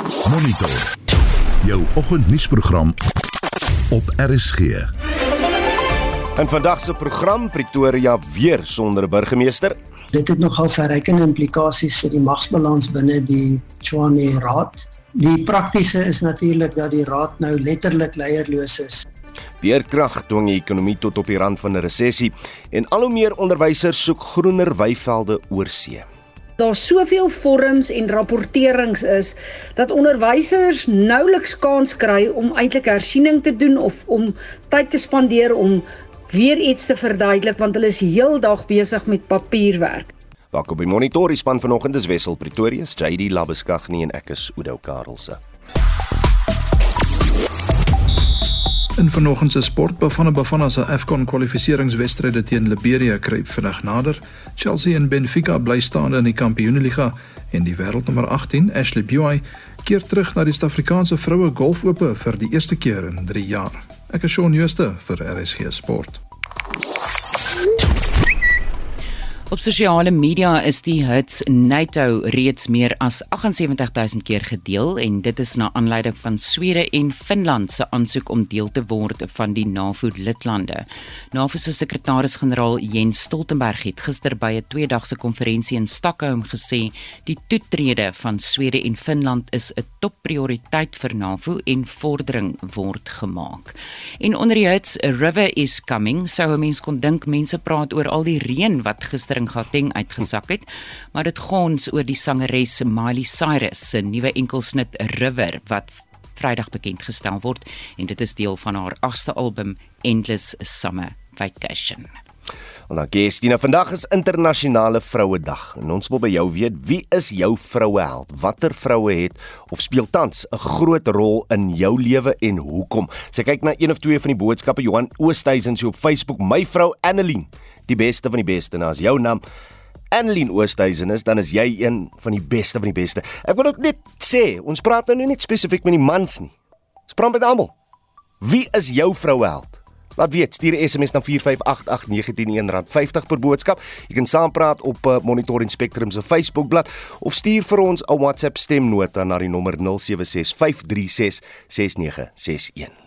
Monitor. Jou oggendnuusprogram op RSG. In vandag se program Pretoria weer sonder burgemeester. Dit het nogal verrykende implikasies vir die magsbalans binne die Tshwane Raad. Die praktiese is natuurlik dat die raad nou letterlik leierloos is. Weerkrag dwing die ekonomie tot op die rand van 'n resessie en al hoe meer onderwysers soek groener weivelde oor see daar soveel vorms en rapporterings is dat onderwysers nouliks kans kry om eintlik hersiening te doen of om tyd te spandeer om weer iets te verduidelik want hulle is heeldag besig met papierwerk. Welkom by Monitor, die span vanoggend is Wessel Pretorius, JD Labeskagni en ek is Udo Karlse. In vanoggend se sport Bafana Bafana se AFCON kwalifikasiewedstryde teen Liberia kruip vinnig nader. Chelsea en Benfica bly staande in die Kampioenligga en die wêreldnommer 18, Ashley Buy, keer terug na die Suid-Afrikaanse vroue golfope vir die eerste keer in 3 jaar. Ek is Shaun Schuster vir RSG Sport. Op sosiale media is die hits NATO reeds meer as 78000 keer gedeel en dit is na aanleiding van Swede en Finland se aansoek om deel te word van die NAVO-lidlande. NAVO se sekretaris-generaal Jens Stoltenberg het gister by 'n tweedagse konferensie in Stockholm gesê die toetrede van Swede en Finland is 'n topprioriteit vir NAVO en vordering word gemaak. En onder die hits River is Coming, sou 'n mens kon dink mense praat oor al die reën wat gister in Gauteng uitgesak het, maar dit gons oor die sangeres Miley Cyrus se nuwe enkelsnit River wat Vrydag bekend gestel word en dit is deel van haar agste album Endless Summer Vacation. En dan Gestina, vandag is internasionale vrouedag en ons wil by jou weet, wie is jou vroueheld? Watter vroue het of speel tans 'n groot rol in jou lewe en hoekom? Sy kyk na een of twee van die boodskappe Johan Oosthuizen se op Facebook, my vrou Annelien die beste van die beste en as jou naam Annelien Oosthuizen is, dan is jy een van die beste van die beste. Ek wil ook net sê, ons praat nou nie net spesifiek met die mans nie. Ons praat met almal. Wie is jou vroueheld? Laat weet, stuur 'n SMS na 4588919 R50 per boodskap. Jy kan saampraat op uh, Monitor Spectrum se Facebookblad of stuur vir ons 'n WhatsApp stemnota na die nommer 0765366961.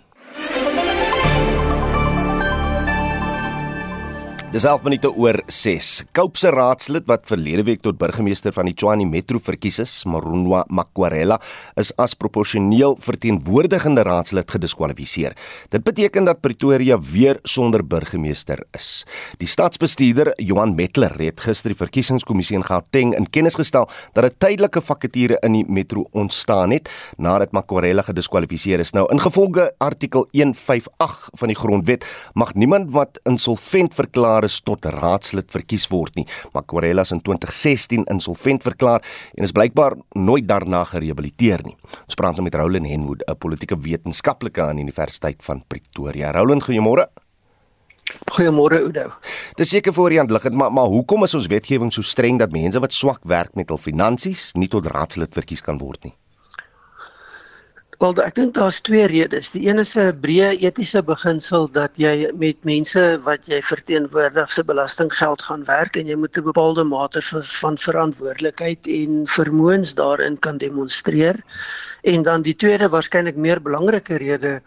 Dis 11 minute oor 6. Kaapse raadslid wat verlede week tot burgemeester van die Tshwane Metro verkies is, Marunwa Makwarela, is as proporsioneel verteenwoordigende raadslid gediskwalifiseer. Dit beteken dat Pretoria weer sonder burgemeester is. Die stadsbestuurder, Johan Metler, het gister die verkiesingskommissie in Gauteng in kennis gestel dat 'n tydelike vakature in die metro ontstaan het nadat Makwarela gediskwalifiseer is. Nou, ingevolge artikel 158 van die grondwet, mag niemand wat insolvent verklaar is tot raadslid verkies word nie. Maar Corella is in 2016 insolvent verklaar en is blykbaar nooit daarna gerehabiliteer nie. Ons praat nou met Roland Henwood, 'n politieke wetenskaplike aan die Universiteit van Pretoria. Roland, goeiemôre. Goeiemôre Oudo. Dis seker voor die hand liggend, maar maar hoekom is ons wetgewing so streng dat mense wat swak werk met hul finansies nie tot raadslid verkies kan word nie? Wel, ek dink daar's twee redes. Die een is 'n breë etiese beginsel dat jy met mense wat jy verteenwoordig se belastinggeld gaan werk en jy moet 'n bepaalde mate van verantwoordelikheid en vermoëns daarin kan demonstreer. En dan die tweede waarskynlik meer belangrike rede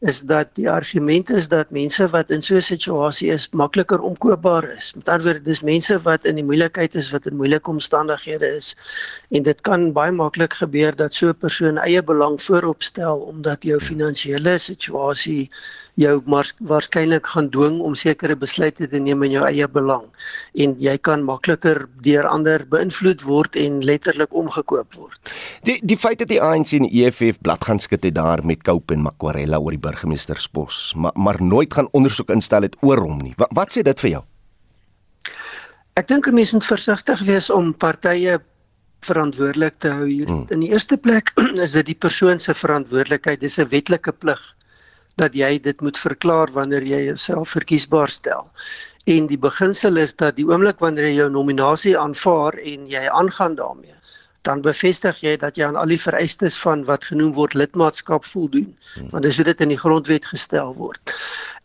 is dat die argument is dat mense wat in so 'n situasie is makliker omkoopbaar is. Met ander woorde, dis mense wat in die moeilikheid is, wat in moeilike omstandighede is en dit kan baie maklik gebeur dat so 'n persoon eie belang voorop stel omdat jou finansiële situasie jou waarskynlik gaan dwing om sekere besluite te neem in jou eie belang en jy kan makliker deur ander beïnvloed word en letterlik omgekoop word. Die die feit dat die ANC en die EFF blad gaan skud het daar met Cope en Makwarella oor die burgemeestersbos, maar maar nooit gaan ondersoek instel het oor hom nie. Wat, wat sê dit vir jou? Ek dink 'n mens moet versigtig wees om partye verantwoordelik te hou hier. Hmm. In die eerste plek is dit die persoon se verantwoordelikheid, dis 'n wetlike plig dat jy dit moet verklaar wanneer jy jouself verkiesbaar stel. En die beginsel is dat die oomblik wanneer jy jou nominasie aanvaar en jy aangaan daarmee, dan bevestig jy dat jy aan al die vereistes van wat genoem word lidmaatskap voldoen hmm. want dis hoe dit in die grondwet gestel word.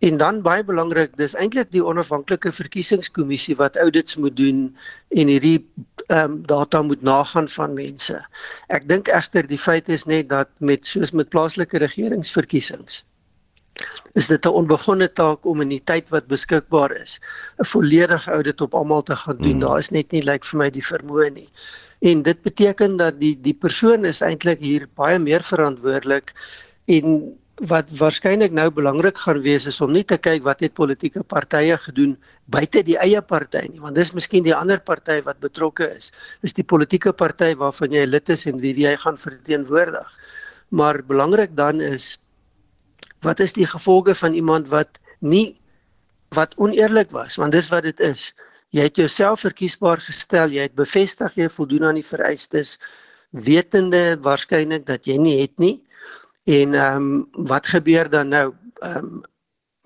En dan baie belangrik, dis eintlik die onafhanklike verkiesingskommissie wat audits moet doen en hierdie ehm um, data moet nagaan van mense. Ek dink egter die feit is net dat met soos met plaaslike regeringsverkiesings is dit 'n onbegonne taak om in die tyd wat beskikbaar is 'n volledige audit op almal te gaan doen. Mm. Daar is net nie lyk like vir my die vermoë nie. En dit beteken dat die die persoon is eintlik hier baie meer verantwoordelik en wat waarskynlik nou belangrik gaan wees is om nie te kyk wat het politieke partye gedoen buite die eie party nie want dis miskien die ander party wat betrokke is. Is die politieke party waarvan jy lid is en wie jy gaan verteenwoordig. Maar belangrik dan is wat is die gevolge van iemand wat nie wat oneerlik was want dis wat dit is jy het jouself verkiesbaar gestel jy het bevestig jy voldoen aan die vereistes wetende waarskynlik dat jy nie het nie En ehm um, wat gebeur dan nou? Ehm um,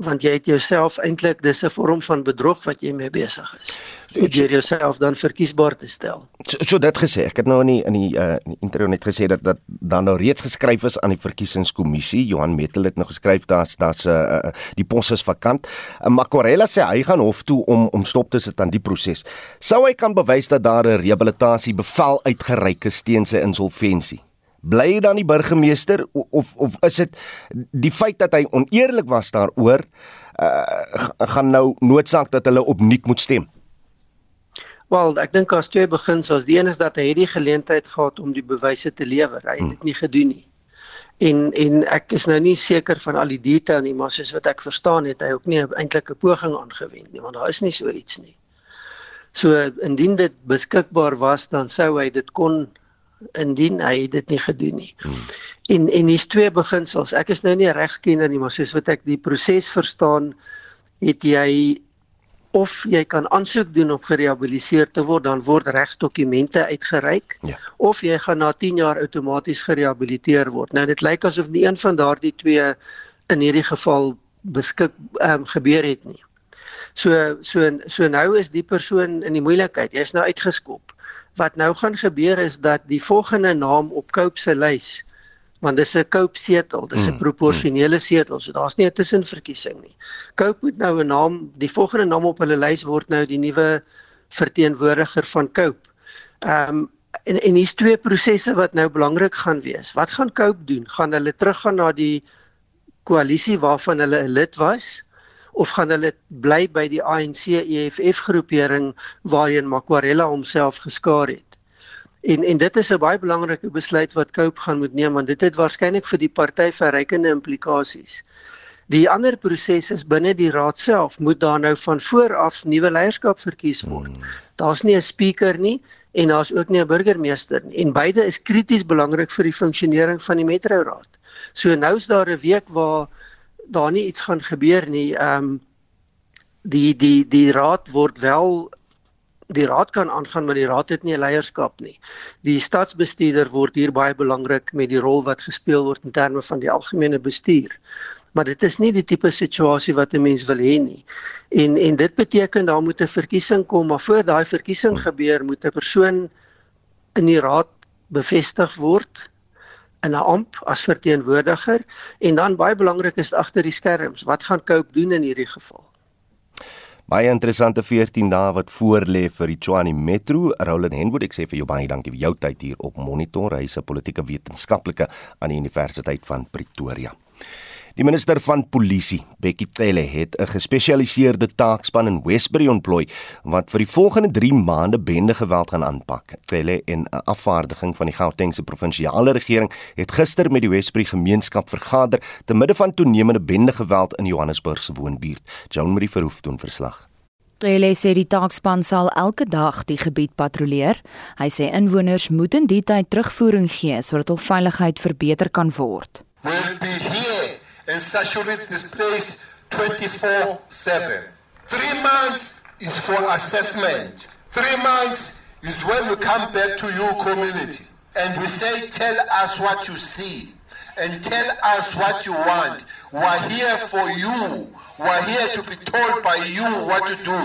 want jy het jouself eintlik dis 'n vorm van bedrog wat jy mee besig is. Deur jouself dan verkiesbaar te stel. So, so dit gesê, ek het nou in die in die uh in die intro net gesê dat dat dan nou reeds geskryf is aan die verkiesingskommissie. Johan Metel het nou geskryf daar's daar's 'n uh, uh, die pos is vakant. Uh, Makorela sê hy gaan hof toe om om stop te sit aan die proses. Sou hy kan bewys dat daar 'n rehabilitasie bevel uitgereik is teen sy insolventie? Bly hy dan die burgemeester of of is dit die feit dat hy oneerlik was daaroor uh, gaan nou noodsaak dat hulle opnuut moet stem? Wel ek dink as twee beginsels. Die een is dat hy het die geleentheid gehad om die bewyse te lewer. Hy het dit nie gedoen nie. En en ek is nou nie seker van al die detail nie maar soos wat ek verstaan het hy ook nie eintlik 'n poging aangewend nie want daar is nie so iets nie. So indien dit beskikbaar was dan sou hy dit kon indien hy dit nie gedoen nie. Hmm. En en hier's twee beginsels. Ek is nou nie regskenner nie, maar soos wat ek die proses verstaan, het jy of jy kan aansoek doen om gerehabiliteer te word, dan word regsdokumente uitgereik. Ja. Of jy gaan na 10 jaar outomaties gerehabiliteer word. Nou dit lyk asof nie een van daardie twee in hierdie geval beskik um, gebeur het nie. So so so nou is die persoon in die moeilikheid. Hy's nou uitgeskop wat nou gaan gebeur is dat die volgende naam op Cope se lys want dis 'n Cope setel, dis 'n mm, proporsionele setel, so daar's nie 'n tussenverkiesing nie. Cope moet nou 'n naam, die volgende naam op hulle lys word nou die nuwe verteenwoordiger van Cope. Ehm um, en en hier's twee prosesse wat nou belangrik gaan wees. Wat gaan Cope doen? Gaan hulle teruggaan na die koalisie waarvan hulle 'n lid was? Of gaan hulle bly by die ANC EFF groepering waarheen Makwarella homself geskaar het. En en dit is 'n baie belangrike besluit wat Cope gaan moet neem want dit het waarskynlik vir die party verrykende implikasies. Die ander proses is binne die raad self moet daar nou van voor af nuwe leierskap verkies word. Hmm. Daar's nie 'n speaker nie en daar's ook nie 'n burgemeester nie en beide is krities belangrik vir die funksionering van die Metro Raad. So nou is daar 'n week waar daar nie iets gaan gebeur nie. Ehm um, die die die raad word wel die raad kan aangaan maar die raad het nie leierskap nie. Die stadsbestuurder word hier baie belangrik met die rol wat gespeel word in terme van die algemene bestuur. Maar dit is nie die tipe situasie wat 'n mens wil hê nie. En en dit beteken daar moet 'n verkiesing kom, maar voor daai verkiesing gebeur moet 'n persoon in die raad bevestig word in 'n amp as verteenwoordiger en dan baie belangrik is agter die skerms wat gaan Cope doen in hierdie geval Baie interessante 14 dae wat voorlê vir die Tshwane Metro. Roland Henwood, ek sê vir jou baie dankie vir jou tyd hier op Monitor. Hy is 'n politieke wetenskaplike aan die Universiteit van Pretoria. Die minister van Polisie, Bekkie Cele, het 'n gespesialiseerde taakspan in Westbury ontplooi wat vir die volgende 3 maande bende geweld gaan aanpak. Cele en 'n afvaardiging van die Gautengse provinsiale regering het gister met die Westbury gemeenskap vergader te midde van toenemende bende geweld in Johannesburg se woonbuurt. Joan Marie Verhoef doen verslag. Cele sê die taakspan sal elke dag die gebied patrolleer. Hy sê inwoners moet in die tyd terugvoering gee sodat hul veiligheid verbeter kan word. We'll be here and saturate this place 24 7. Three months is for assessment. Three months is when we come back to your community and we say, Tell us what you see and tell us what you want. We're here for you. We're here to be told by you what to do.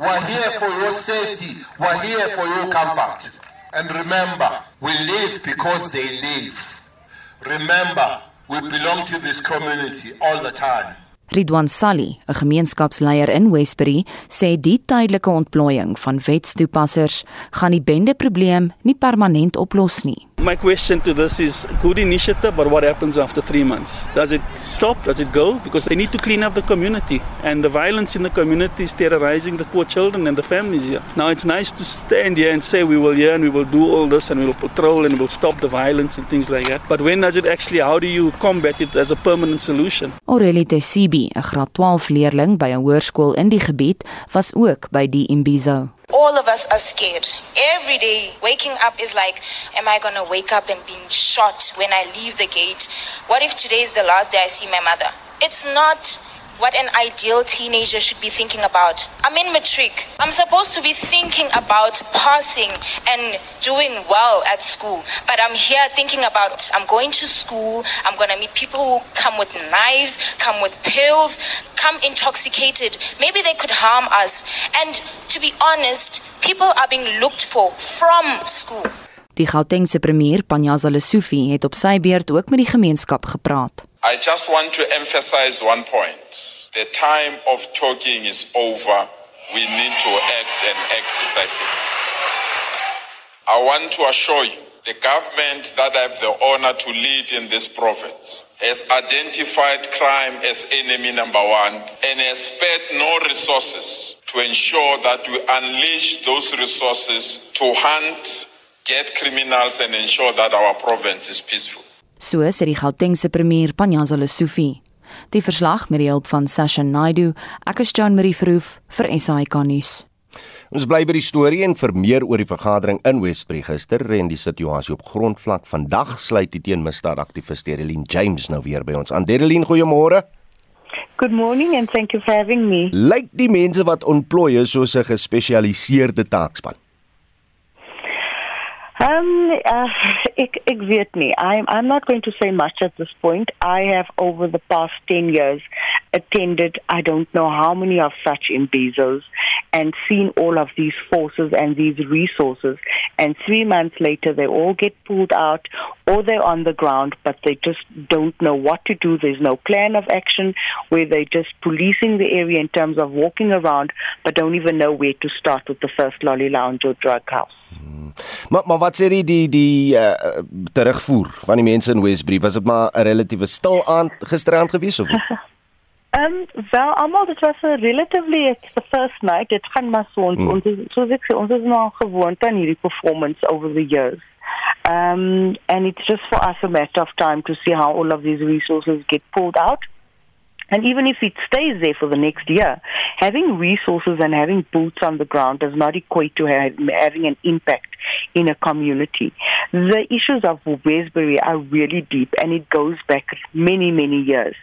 We're here for your safety. We're here for your comfort. And remember, we live because they live. Remember, We belong to this community all the time. Ridwan Sally, 'n gemeenskapsleier in Westbury, sê die tydelike ontplooiing van wetstoepassers gaan die bendeprobleem nie permanent oplos nie. My question to this is good initiative, but what happens after three months? Does it stop? Does it go? Because they need to clean up the community, and the violence in the community is terrorizing the poor children and the families here. Now it's nice to stand here and say we will here and we will do all this and we will patrol and we will stop the violence and things like that. But when does it actually? How do you combat it as a permanent solution? Aurelie Tesibi, 'n graad 12 leerling by 'n hoërskool in die gebied, was ook by die Imbizo. All of us are scared. Every day, waking up is like, am I going to wake up and be shot when I leave the gate? What if today is the last day I see my mother? It's not what an ideal teenager should be thinking about. I'm in matric. I'm supposed to be thinking about passing and doing well at school. But I'm here thinking about I'm going to school, I'm going to meet people who come with knives, come with pills, come intoxicated. Maybe they could harm us. And to be honest, people are being looked for from school. Die Gautengse premier, Panyaza Lesufi, het op sy beurt ook met die gemeenskap gepraat. I just want to emphasize one point. The time of talking is over. We need to act and act decisively. I want to assure you the government that I have the honor to lead in this province has identified crime as enemy number one and has spared no resources to ensure that we unleash those resources to hunt, get criminals, and ensure that our province is peaceful. So sê die Gautengse premier Panyaza Lesufi. Die verslag met die hulp van Sasha Naidu, ek is John Marie Verhoef vir SAK nuus. Ons bly by die storie en vir meer oor die vergadering in Westbury gister en die situasie op grondvlak. Vandag sluit die teenmisdaadaktivis Dereline James nou weer by ons. Aan Dereline, goeiemôre. Good morning and thank you for having me. Lyk die mense wat ontplooi is soos 'n gespesialiseerde taakspan? Um, uh, ik, ik weet niet. I'm, I'm not going to say much at this point. I have, over the past 10 years, attended I don't know how many of such in Bezos and seen all of these forces and these resources. And three months later, they all get pulled out or they're on the ground, but they just don't know what to do. There's no plan of action where they're just policing the area in terms of walking around, but don't even know where to start with the first lolly lounge or drug house. Hmm. Maar maar wat sê die die die uh, terugvoer van die mense in Westbury? Was dit maar 'n relatiewe stil aand gisteraand gewees of? Um, wel almal was was 'n relatively it's the first night dit gaan maar so ons mm. ons so ek sê ons is nou gewoond aan hierdie performance over the years. Um and it's just for us a matter of time to see how all of these resources get pulled out. And even if it stays there for the next year, having resources and having boots on the ground does not equate to having an impact in a community. The issues of Westbury are really deep and it goes back many, many years.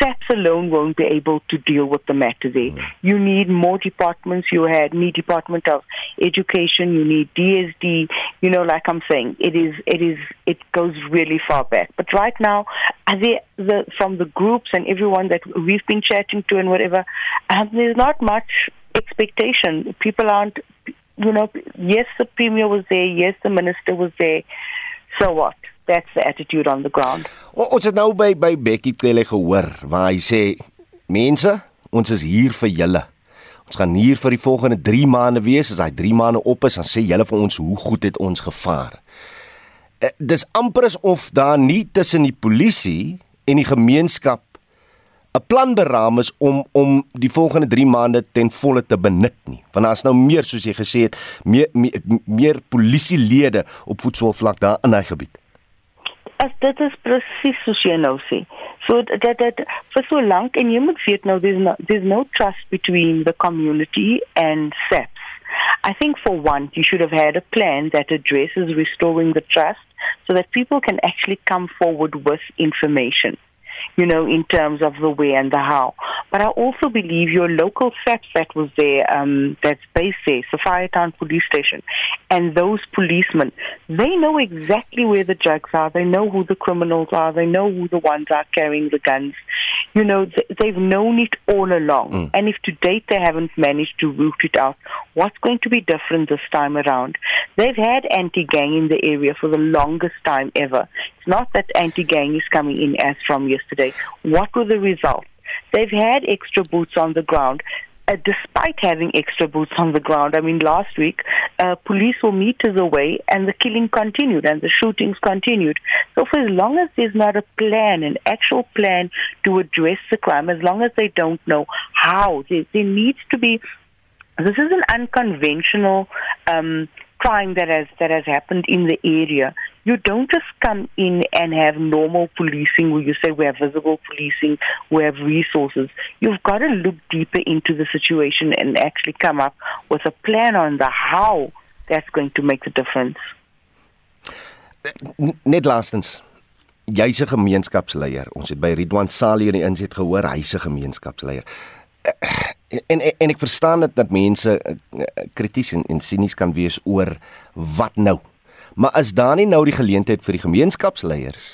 SAPS alone won't be able to deal with the matter there. You need more departments. You had need Department of Education. You need DSD. You know, like I'm saying, it is, it is, it goes really far back. But right now, the, the, from the groups and everyone that we've been chatting to and whatever, um, there's not much expectation. People aren't, you know, yes, the premier was there. Yes, the minister was there. So what? that's the attitude on the ground. O, ons het nou by by Becky Cele gehoor waar hy sê mense, ons is hier vir julle. Ons gaan hier vir die volgende 3 maande wees. As daai 3 maande op is, dan sê julle vir ons hoe goed het ons gevaar. Uh, dis amper asof daar nie tussen die polisie en die gemeenskap 'n plan beraam is om om die volgende 3 maande ten volle te benut nie. Want daar's nou meer soos jy gesê het, meer meer, meer polisielede op voetsoolvlak daar in hy gebied as dit is presies soos jy nou sê. So dat dat vir so lank en jy moet weet nou there's no there's no trust between the community and SAPS. I think for one you should have had a plan that addresses restoring the trust so that people can actually come forward with information you know, in terms of the where and the how. But I also believe your local SAPS that was there, um, that's based there, Town Police Station, and those policemen, they know exactly where the drugs are. They know who the criminals are. They know who the ones are carrying the guns. You know, they've known it all along. Mm. And if to date they haven't managed to root it out, what's going to be different this time around? They've had anti-gang in the area for the longest time ever. It's not that anti-gang is coming in as from yesterday. What were the results? They've had extra boots on the ground. Uh, despite having extra boots on the ground, I mean, last week, uh, police were meters away and the killing continued and the shootings continued. So, for as long as there's not a plan, an actual plan to address the crime, as long as they don't know how, there, there needs to be. This is an unconventional um, crime that has that has happened in the area. You don't just come in and have normal policing where you say we have visible policing, we have resources. You've got to look deeper into the situation and actually come up with a plan on the how that's going to make the difference. Net laastens jy's 'n gemeenskapsleier. Ons het by Ridwan Sali in die inset gehoor hy's 'n gemeenskapsleier. En, en en ek verstaan dit dat mense krities en, en sinies kan wees oor wat nou. Maar is daar nie nou die geleentheid vir die gemeenskapsleiers?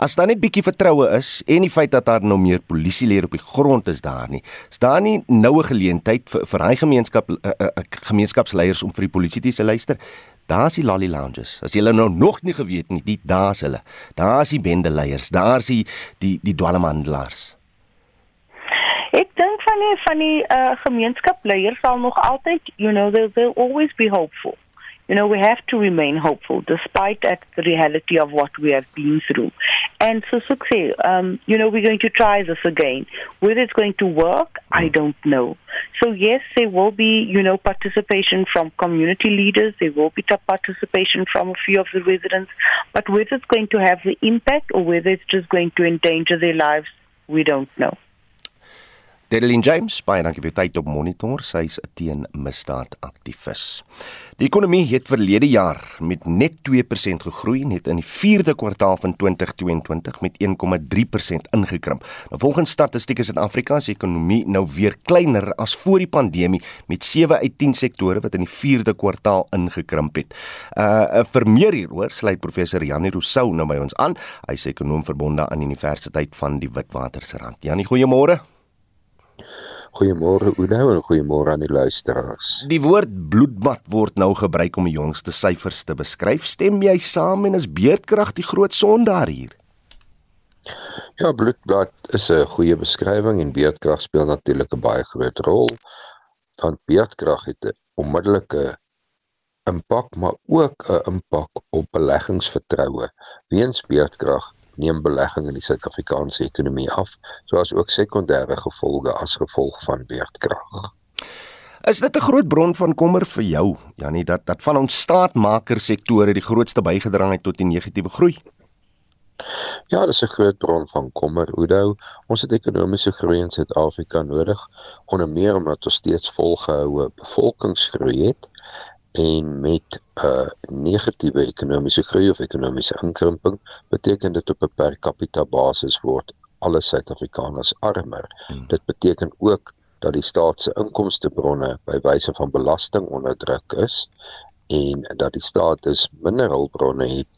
As daar net bietjie vertroue is en die feit dat daar nou meer polisielede op die grond is daar nie, is daar nie nou 'n geleentheid vir vir hy gemeenskap uh, uh, gemeenskapsleiers om vir die polisie te luister? Daar's die lolly lounges. As jy nou nog nie geweet nie, die daar's hulle. Daar's die bendeleiers, daar's die die die dwalmhandelaars. Ek dink van die van die uh, gemeenskapsleiers sal nog altyd, you know, they'll, they'll always be hopeful. You know, we have to remain hopeful despite that the reality of what we have been through. And so, Sukse, um, you know, we're going to try this again. Whether it's going to work, I don't know. So, yes, there will be, you know, participation from community leaders. There will be participation from a few of the residents. But whether it's going to have the impact or whether it's just going to endanger their lives, we don't know. Dedelin James, baie dankie vir tyd op Monitor. Sy's 'n teen-misdaad aktivis. Die ekonomie het verlede jaar met net 2% gegroei en het in die 4de kwartaal van 2022 met 1,3% ingekrimp. Nou volgens statistiek is Suid-Afrika se ekonomie nou weer kleiner as voor die pandemie met 7 uit 10 sektore wat in die 4de kwartaal ingekrimp het. Uh vir meer hieroor sluit professor Janie Rousseau nou by ons aan. Hy's ekonom verbonde aan die Universiteit van die Witwatersrand. Janie, goeiemôre. Goeiemôre Oudo en goeiemôre aan die luisteraars. Die woord bloedbad word nou gebruik om die jongste syfers te beskryf. Stem jy saam en is beerdkrag die groot sondaar hier? Ja, bloedbad is 'n goeie beskrywing en beerdkrag speel natuurlik 'n baie groot rol. Want beerdkrag het 'n onmiddellike impak, maar ook 'n impak op beleggingsvertroue. Weens beerdkrag neem belegging in die Suid-Afrikaanse ekonomie af, soos ook sekondêre gevolge as gevolg van beerdkrag. Is dit 'n groot bron van kommer vir jou, Janie, dat dat van ons staatmaker sektore die grootste bygedra het tot die negatiewe groei? Ja, dit is 'n groot bron van kommer, Oudo. Ons het ekonomiese groei in Suid-Afrika nodig, onder meer omdat ons steeds volgehoue bevolkingsgroei het en met 'n uh, negatiewe ekonomiese groei of ekonomiese inkrimping beteken dit op 'n per capita basis word alle Suid-Afrikaners armer. Hmm. Dit beteken ook dat die staat se inkomste bronne by wyse van belasting onder druk is en dat die staat dus minder hulpbronne het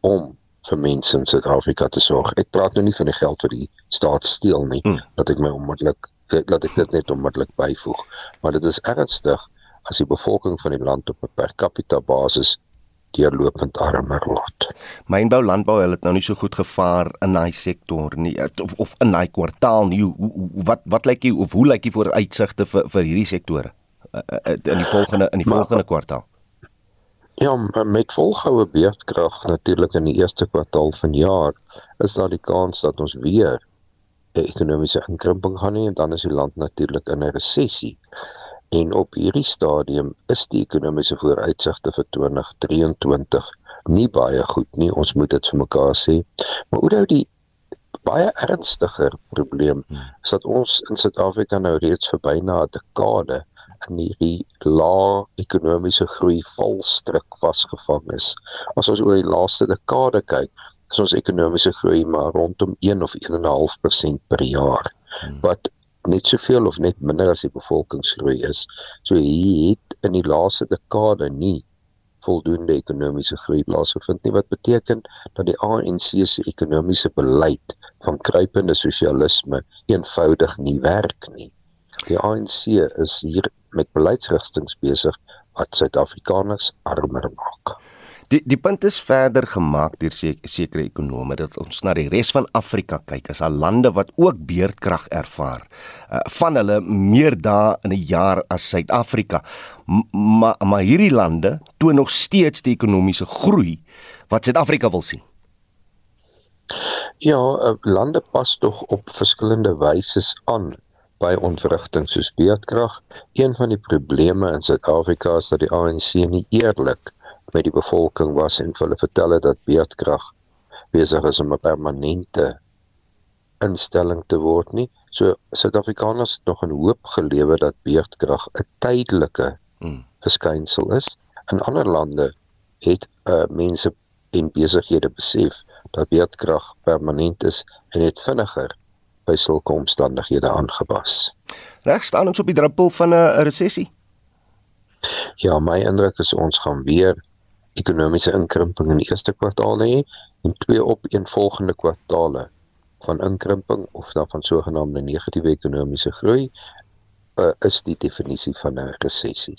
om vir mense in Suid-Afrika te sorg. Ek praat nou nie van die geld wat die staat steel nie, hmm. dat ek my onmiddellik dat ek dit net onmiddellik byvoeg, maar dit is ernstig as die bevolking van die land op 'n per capita basis deurlopend armer word. Mynbou landbou het nou nie so goed gevaar in daai sektor nie of of in daai kwartaal nie. Hoe, hoe, wat wat lyk jy of hoe lyk jy voor uitsigte vir vir hierdie sektore uh, uh, in die volgende in die maar, volgende kwartaal? Ja, met volgehoue beerdkrag natuurlik in die eerste kwartaal van jaar is daar die kans dat ons weer 'n ekonomiese inkrimping gaan hê en dan is die land natuurlik in 'n resessie. En op hierdie stadium is die ekonomiese vooruitsigte vir 2023 nie baie goed nie. Ons moet dit vir mekaar sê. Maar hoe nou die baie ernstiger probleem hmm. is dat ons in Suid-Afrika nou reeds vir byna 'n dekade in hierdie lae ekonomiese groei valstrik vasgevang is. As ons oor die laaste dekade kyk, is ons ekonomiese groei maar rondom 1 of 1.5% per jaar. Hmm. Wat net soveel of net minder as die bevolkingsgroei is. So hier het in die laaste dekade nie voldoende ekonomiese groei plaasgevind nie wat beteken dat die ANC se ekonomiese beleid van kruipende sosialisme eenvoudig nie werk nie. Die ANC is hier met beleidsrigtinge besig wat Suid-Afrikaners armer maak. Die die punt is verder gemaak deur sekere ekonome dat ons na die res van Afrika kyk as al lande wat ook beerdkrag ervaar. Uh, van hulle meer dae in 'n jaar as Suid-Afrika. Maar maar hierdie lande toon nog steeds die ekonomiese groei wat Suid-Afrika wil sien. Ja, uh, lande pas tog op verskillende wyse aan by ontwrigting soos beerdkrag. Een van die probleme in Suid-Afrika is dat die ANC nie eerlik met die bevolking was en hulle vertel het dat beerdkrag besig is om 'n permanente instelling te word nie. So Suid-Afrikaners het nog 'n hoop gelewe dat beerdkrag 'n tydelike hmm. verskynsel is. In ander lande het uh, mense en besighede besef dat beerdkrag permanent is en het vinniger by sulke omstandighede aangepas. Reg staan ons op die druppel van 'n resessie. Ja, my indruk is ons gaan weer ekonomiese inkrimping in die eerste kwartaal hê en twee opeenvolgende kwartale van inkrimping of dan van sogenaamde negatiewe ekonomiese groei uh, is die definisie van 'n resessie.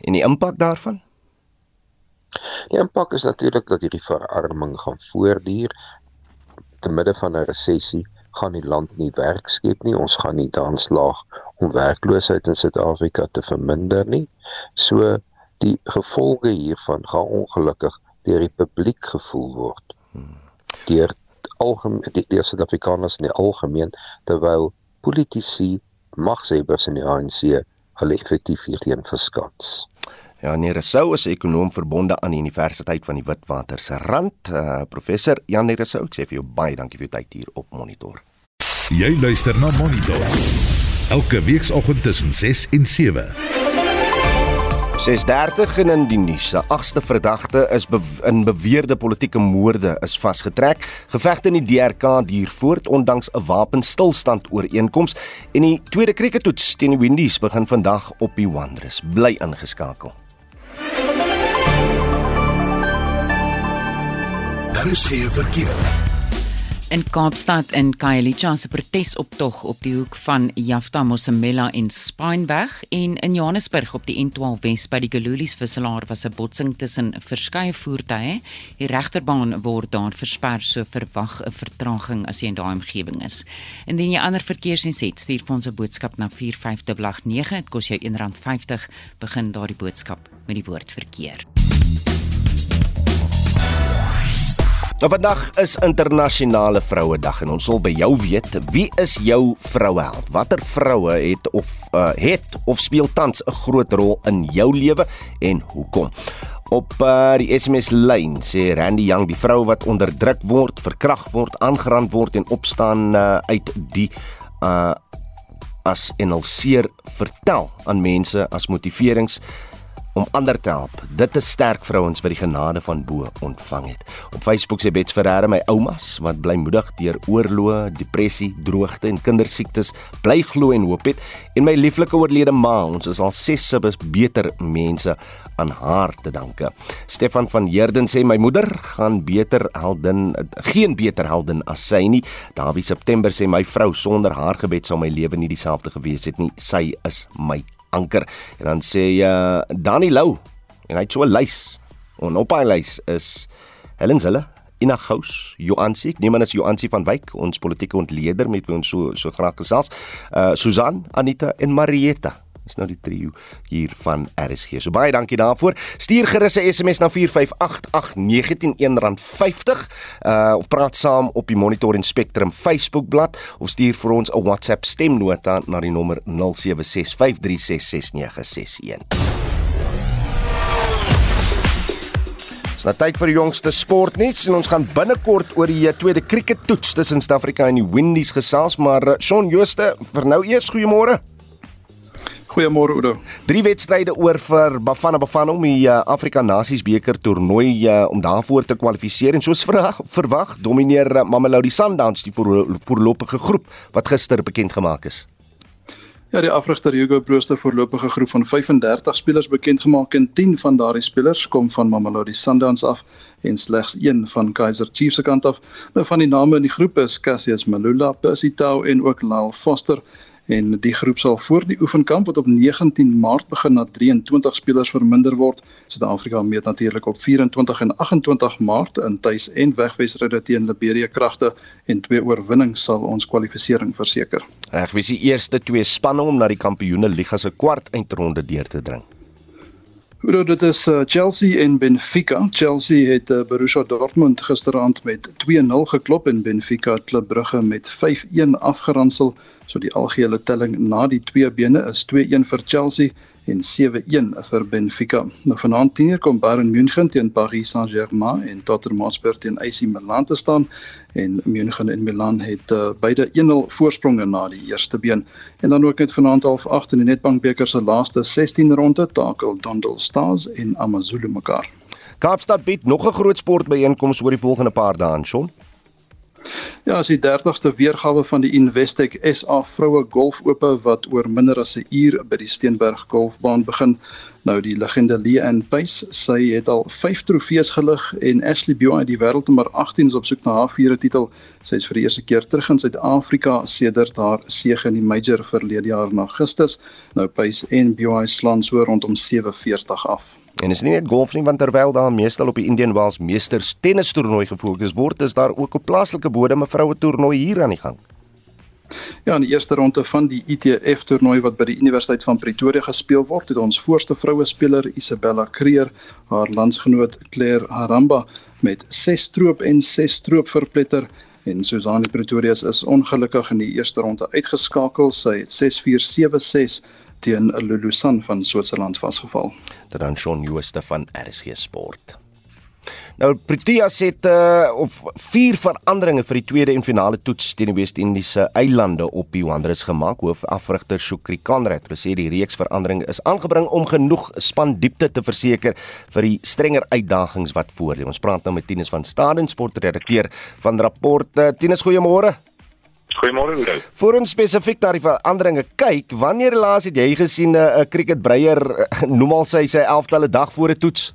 En die impak daarvan? Die impak is natuurlik dat hierdie verarming gaan voortduur te midde van 'n resessie gaan die land nie werk skep nie. Ons gaan nie dan slaag om werkloosheid in Suid-Afrika te verminder nie. So die gevolge hiervan gaan ongelukkig deur die publiek gevoel word. Deur algemeen die, die Suid-Afrikaners in die algemeen terwyl politici magshebbers in die ANC hulle effektief hierteen verskans. Ja, Nere Sou is ekonom verbonde aan die Universiteit van die Witwatersrand. Uh, professor Jan Nere Sou, ek sê vir jou baie dankie vir jou tyd hier op Monitor. Jy luister na Monitor. Elke weekoggend tussen 6 en 7. 6:30 in die nuus. 'n Agste verdagte is be in beweerde politieke moorde is vasgetrek. Gevegte in die DRK duur voort ondanks 'n wapenstilstand ooreenkoms en die tweede krieketoets teen die Windies begin vandag op die Wanderers. Bly ingeskakel. Daar is geen verkeer. In Kaapstad in Khayelitsha se protesoptog op die hoek van Jafta Mosamela en Spineweg en in Johannesburg op die N12 Wes by die Gululies wisselaar was 'n botsing tussen verskeie voertuie. Die regterbaan word daar versper, so verwag 'n vertraging as jy in daai omgewing is. Indien jy ander verkeersinset stuur vir ons 'n boodskap na 45889, dit kos jou R1.50, begin daardie boodskap met die woord verkeer. Nou vandag is internasionale vrouedag en ons wil by jou weet wie is jou vroueheld? Watter vroue het of uh, het of speel tans 'n groot rol in jou lewe en hoekom? Op uh, die SMS lyn sê Randy Young die vrou wat onderdruk word, verkragt word, aangerand word en opstaan uh, uit die uh as en alseer vertel aan mense as motiverings om ander te help. Dit is sterk vrouens wat die genade van bo ontvang het. Op Facebook sê Bets Ferreira my oumas wat bly moedig deur oorloë, depressie, droogte en kindersiektes, bly glo en hoop het en my lieflike oorlede ma, ons is al ses se beter mense aan haar te danke. Stefan van Heerden sê my moeder gaan beter heldin, geen beter heldin as sy nie. Dawie September sê my vrou sonder haar gebed sou my lewe nie dieselfde gewees het nie. Sy is my anker. En dan sê jy uh, Dani Lou en hy het so 'n lys. En op hy lys is Helen Zille Ina Gous, Joansi, niemand is Joansi van Wyk, ons politieke ontleder met wie ons so so graag gesels. Uh Susan, Anita en Marietta is nou die trio hier van RSG. So baie dankie daarvoor. Stuur gerus 'n SMS na 4588919 R50. Uh of praat saam op die Monitor en Spectrum Facebook bladsy of stuur vir ons 'n WhatsApp stemnota na die nommer 0765366961. Nou tyd vir die jongste sportnuus en ons gaan binnekort oor die tweede kriekettoets tussen Suid-Afrika en die Windies gesels, maar uh, Shaun Jooste, vir nou eers goeiemôre. Goeiemôre Oudo. Drie wedstryde oor vir Bafana Bafana om die uh, Afrika Nasies beker toernooi uh, om daarvoor te kwalifiseer en soos verwag, verwag domineer uh, Mamelodi Sundowns die voorlopige groep wat gister bekend gemaak is. Ja, die afrigter Hugo Broos het 'n voorlopige groep van 35 spelers bekend gemaak en 10 van daardie spelers kom van Mamelodi Sundowns af en slegs een van Kaizer Chiefs se kant af. Nou van die name in die groep is Cassius Malula, Percy Tau en ook Lyle Foster en die groep sal voor die oefenkamp wat op 19 Maart begin na 23 spelers verminder word. Suid-Afrika meet natuurlik op 24 en 28 Maart in tuis- en wegwedstryde teen Liberia kragte en twee oorwinnings sal ons kwalifikasie verseker. Reg, wie is die eerste twee spanne om na die Kampioene Liga se kwart eindronde deur te dring? Oor dit is uh, Chelsea en Benfica. Chelsea het uh, Borussia Dortmund gisteraand met 2-0 geklop en Benfica Club Brugge met 5-1 afgeransel. So die algehele telling na die twee bene is 2-1 vir Chelsea en 7-1 vir Benfica. Nou vanaand 10:00 kom Bayern München teen Paris Saint-Germain en Tottenham Hotspur teen AC Milan te staan en München en Milan het uh, beide 1-0 voorspronge na die eerste been. En dan ook net vanaand half 8 in die Nedbank beker se laaste 16 ronde takel Dondel Stars en AmaZulu mekaar. Kaapstad bied nog 'n groot sportbyeenkoms oor die volgende paar dae, Shaun. Ja, as die 30ste weergawe van die Investec SA Vroue Golf Ope wat oor minder as 'n uur by die Steenberg Golfbaan begin. Nou die legende Leanne Pace, sy het al 5 trofees gelig en Ashley Bjorn uit die wêreldnommer 18 is op soek na haar vierde titel. Sy is vir die eerste keer terug in Suid-Afrika sedert haar sege in die major verlede jaar in Augustus. Nou Pace en Bjorn slaan so rondom 47 af. En is nie net golf nie want terwyl daar meestal op die Indian Wells Meesters tennis toernooi gefokus word, is daar ook op plaaslike bodem 'n vroue toernooi hier aan die gang. Ja, in die eerste ronde van die ITF toernooi wat by die Universiteit van Pretoria gespeel word, het ons voorste vroue speler Isabella Creer haar landsgenoot Claire Haramba met 6 stroop en 6 stroop verpletter en Susanne Pretorius is ongelukkig in die eerste ronde uitgeskakel. Sy het 6-4-7-6 teen Lulusan van Switserland vasgeval. Dit dan Shaun Jooste van RSG Sport. Nou Proteas het uh of vier veranderinge vir die tweede en finale toets teen die Wes-Indiese eilande op die Wanderers gemaak. Hoofafrigter Shukri Konrad het gesê die reeks veranderinge is aangebring om genoeg spandiepte te verseker vir die strenger uitdagings wat voor lê. Ons praat nou met Tinus van Staden, sportredakteur van Rapporte. Tinus, goeiemôre. Goeiemôre Oudo. Vir ons spesifiek daar die veranderinge kyk, wanneer laas het jy gesien 'n uh, cricketbreier uh, noem al sy sy 11de dag voor 'n toets?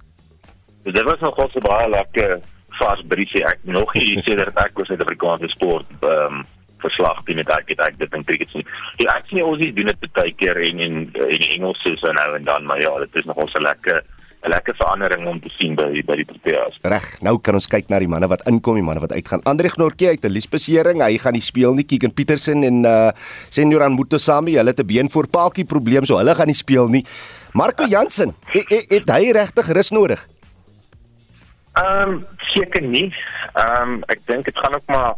Dit was nog so baie lekker vars briesie ek nog hier sê dat ek was uit Afrikaanse sport ehm um, verslag doen met ek het ek dit in cricket sien. Ja, ek sien ons doen dit baie keer en in in Engels so nou en dan, maar ja, dit is nogal so lekker 'n lekker verandering om te sien by by die Proteas. Reg, nou kan ons kyk na die manne wat inkom, die manne wat uitgaan. Andre Gnortjie uit 'n liesbesering, hy gaan nie speel nie. Keegan Petersen en uh Senior Mutosami, hulle het 'n been voor paaltjie probleem, so hulle gaan nie speel nie. Marco Jansen, het, het, het hy regtig rus nodig? Ehm um, seker nie. Ehm um, ek dink dit gaan ook maar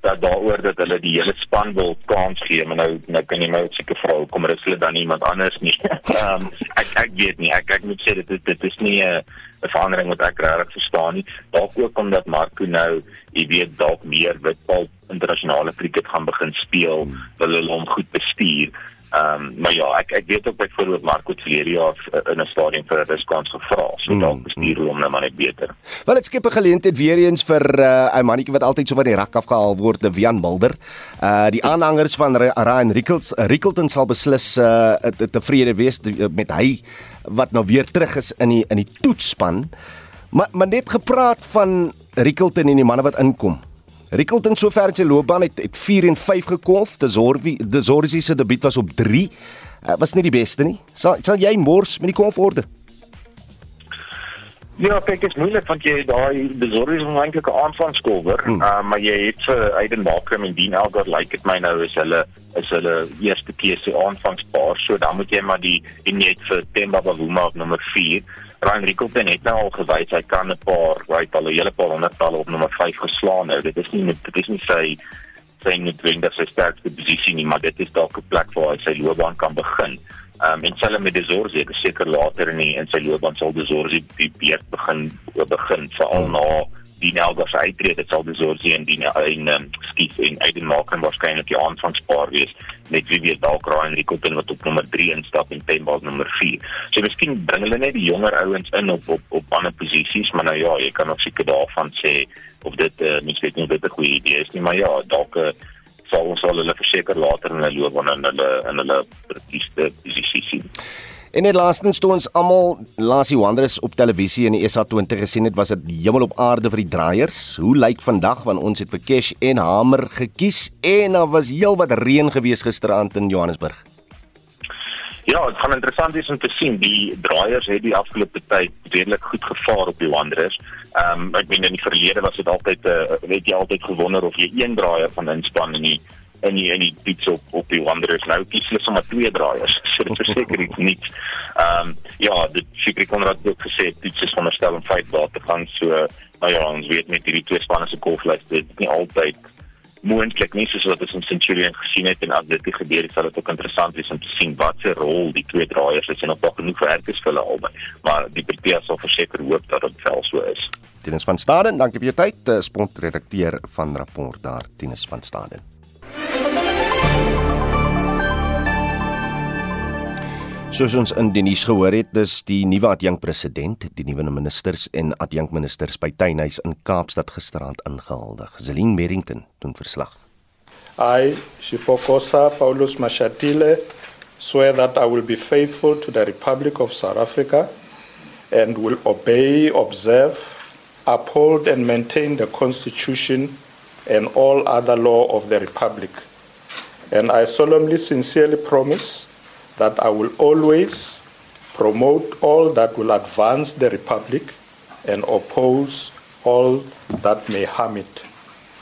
dat daaroor dat hulle die hele span wil kans gee, maar nou nou kan jy my ook seker vra hoekom rus hulle dan iemand anders nie. Ehm um, ek ek weet nie. Ek ek moet sê dit dit is nie 'n 'n verandering wat ek regtig verstaan nie. Dalk ook omdat Marco nou, jy weet, dalk meer witbal internasionale kriket gaan begin speel, wil hulle hom goed bestuur. Ehm um, maar ja, ek ek weet ook byvoorbeeld Marco Tleria in 'n stadium vir 'n diskans gevra, so mm. dalk bestuur hom nou maar net beter. Wel dit skep 'n geleentheid weer eens vir 'n uh, mannetjie wat altyd so van die rak afgehaal word, die Wian Mulder. Uh die aanhangers van Ryan Rickles Rickelton sal beslis uh tevrede wees met hy wat nou weer terug is in die in die toetsspan. Maar maar net gepraat van Rickelton en die manne wat inkom. Rickelton sover in sy loopbaan het, het 4 en 5 gekolf. Desorvi Desorzi se debuut was op 3. Uh, was nie die beste nie. Sal sal jy mors met die kolforde? Ja, kyk, dit is moeilik want jy daai Desorzi is eintlik 'n aanvangskolwer, hmm. uh, maar jy het vir Aiden Markham en Dean Elgar lyk like dit my nou is hulle is hulle eerste keuse aanvangspaar. So dan moet jy maar die en net vir Themba Bavuma op nommer 4 Ryan Rickelton het nou al gewys hy kan 'n paar, right, al 'n hele paar honderdtalle op nommer 5 geslaan nou. Dit is nie dit is nie sy sy noodwendig sy sterkste posisie nie, maar dit is dalk 'n plek waar hy sy loopbaan kan begin. Ehm um, en selfs met Desorzi, ek is seker later in die, in sy loopbaan sal Desorzi die beurt begin begin veral hmm. na die Nelga se uittrede sal die Zorzi en die en um, skiet en Aiden Marken waarskynlik die aanvangspaar wees met wie weet dalk Ryan Rickelton wat op nommer 3 instap en Pembal nommer 4. So miskien bring hulle net die jonger ouens in op op op ander posisies, maar nou ja, jy kan ook seker daarvan sê of dit uh, mens weet nie dit 'n goeie idee is nie, maar ja, dalk uh, sal ons al hulle verseker later in hulle loopbaan in hulle in hulle presiese posisie sien. En net laastens toe ons almal Lassie Wanderers op televisie in die SA20 gesien het, was dit hemel op aarde vir die draaiers. Hoe lyk vandag want ons het vir Cash en Hamer gekies en daar was heelwat reën gewees gisteraand in Johannesburg. Ja, dit gaan interessant wees om te sien die draaiers het die afgelope tyd redelik goed gevaar op die Wanderers. Ehm um, ek meen in die verlede was dit altyd 'n uh, weet jy altyd gewonder of jy een draaier van inspan in die in die in die pits op op die Wanderers nou kies hulle sommer twee draaiers. So dit verseker iets nie. Ehm um, ja, dit Fikri Konrad het gesê dit is veronderstel om vyf dae te gaan so nou ja, ons weet met hierdie twee spanne se golflys dit nie altyd moontlik nie soos wat ons in Centurion gesien het en as dit gebeur sal dit ook interessant wees om te sien wat se rol die twee draaiers is en of daar genoeg werk is vir hulle albei. Maar die Proteas sal verseker hoop dat dit wel so is. Tinus van Staden, dankie vir jou tyd. Eh, Sponsredakteur van rapport daar, Tinus van Staden. Soos ons in die nuus gehoor het, dis die nuwe adjunkt president, die nuwe ministers en adjunkt ministers by Tuinhuis in Kaapstad gisteraand ingehuldig. Zelin Merrington doen verslag. I, Shipokosa Paulus Mashatile, swear that I will be faithful to the Republic of South Africa and will obey, observe, uphold and maintain the Constitution and all other law of the Republic. And I solemnly sincerely promise that I will always promote all that will advance the Republic and oppose all that may harm it.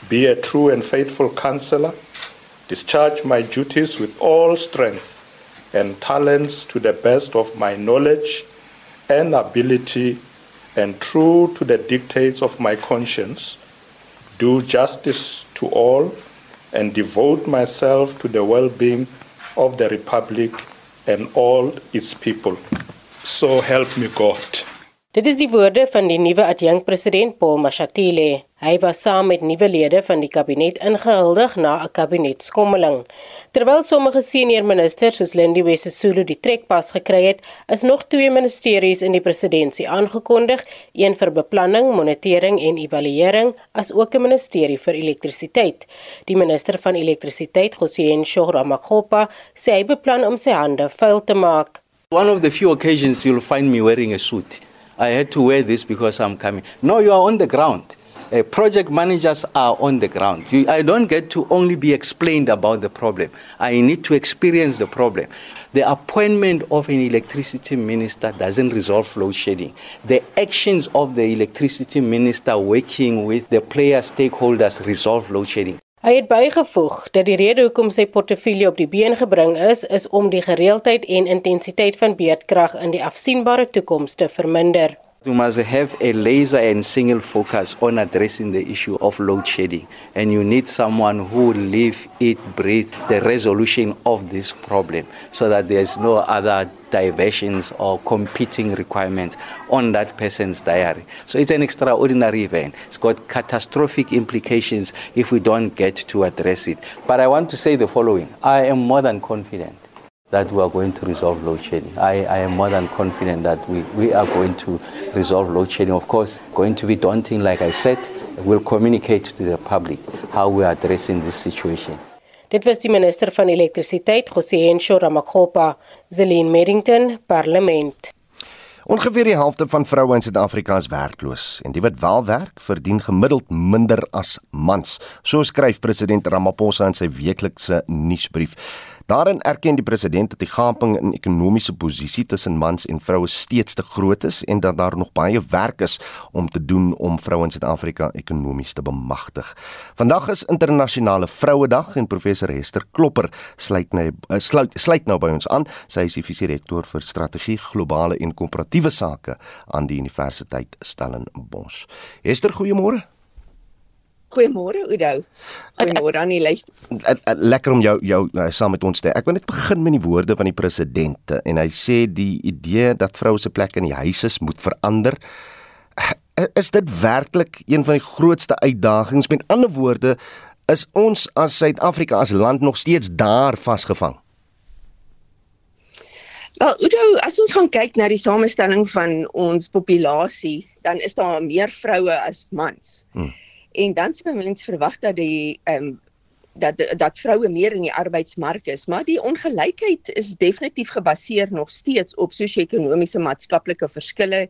Be a true and faithful counselor, discharge my duties with all strength and talents to the best of my knowledge and ability, and true to the dictates of my conscience, do justice to all, and devote myself to the well being of the Republic and all its people. So help me God. Dit is die woorde van die nuwe adjunkpresident Paul Mashatile. Hy was saam met nuwe lede van die kabinet ingehuldig na 'n kabinetskommeling. Terwyl sommige senior ministers soos Lindy Wesisulu die trekpas gekry het, is nog twee ministeries in die presidentskap aangekondig, een vir beplanning, monitering en evaluering, as ook 'n ministerie vir elektrisiteit. Die minister van elektrisiteit, Gosien Shohramakgopa, sê hy beplan om sy hande vuil te maak. One of the few occasions you'll find me wearing a suit. I had to wear this because I'm coming. No, you are on the ground. Uh, project managers are on the ground. You, I don't get to only be explained about the problem. I need to experience the problem. The appointment of an electricity minister doesn't resolve load shedding. The actions of the electricity minister working with the player stakeholders resolve load shedding. Hy het bygevoeg dat die rede hoekom sy portefeulje op die been gebring is, is om die gereeldheid en intensiteit van beerdkrag in die afsienbare toekoms te verminder. You must have a laser and single focus on addressing the issue of load shedding. And you need someone who will live, eat, breathe the resolution of this problem so that there's no other diversions or competing requirements on that person's diary. So it's an extraordinary event. It's got catastrophic implications if we don't get to address it. But I want to say the following I am more than confident that we are going to resolve load shedding. I, I am more than confident that we, we are going to resolve load shedding. Of course, going to be daunting, like I said, we'll communicate to the public how we are addressing this situation. Dit was die minister van elektrisiteit, Goseencho Ramakgopa, Zelin Merrington, Parlement. Ongeveer die helfte van vroue in Suid-Afrika is werkloos en die wat wel werk, verdien gemiddeld minder as mans. So skryf president Ramaphosa in sy weeklikse nuusbrief. Daarin erken die president dat die gaping in ekonomiese posisie tussen mans en vroue steeds te groot is en dat daar nog baie werk is om te doen om vroue in Suid-Afrika ekonomies te bemagtig. Vandag is internasionale Vrouedag en professor Hester Klopper sluit nou sluit, sluit nou by ons aan. Sy is die visierektor vir strategie, globale en koöperatiewe sake aan die Universiteit Stellenbosch. Hester, goeiemôre. Goeiemôre Oudo. Goeiemôre aan die luister. Lekker om jou jou uh, saam met ons te. Ek wil net begin met die woorde van die president en hy sê die idee dat vroue se plek in die huis is moet verander. Is dit werklik een van die grootste uitdagings? Met ander woorde, is ons as Suid-Afrika as land nog steeds daar vasgevang? Wel, Oudo, as ons gaan kyk na die samestelling van ons populasie, dan is daar meer vroue as mans. Hmm. En dan sê mense verwag dat die ehm um, dat dat vroue meer in die arbeidsmark is, maar die ongelykheid is definitief gebaseer nog steeds op sosio-ekonomiese maatskaplike verskille,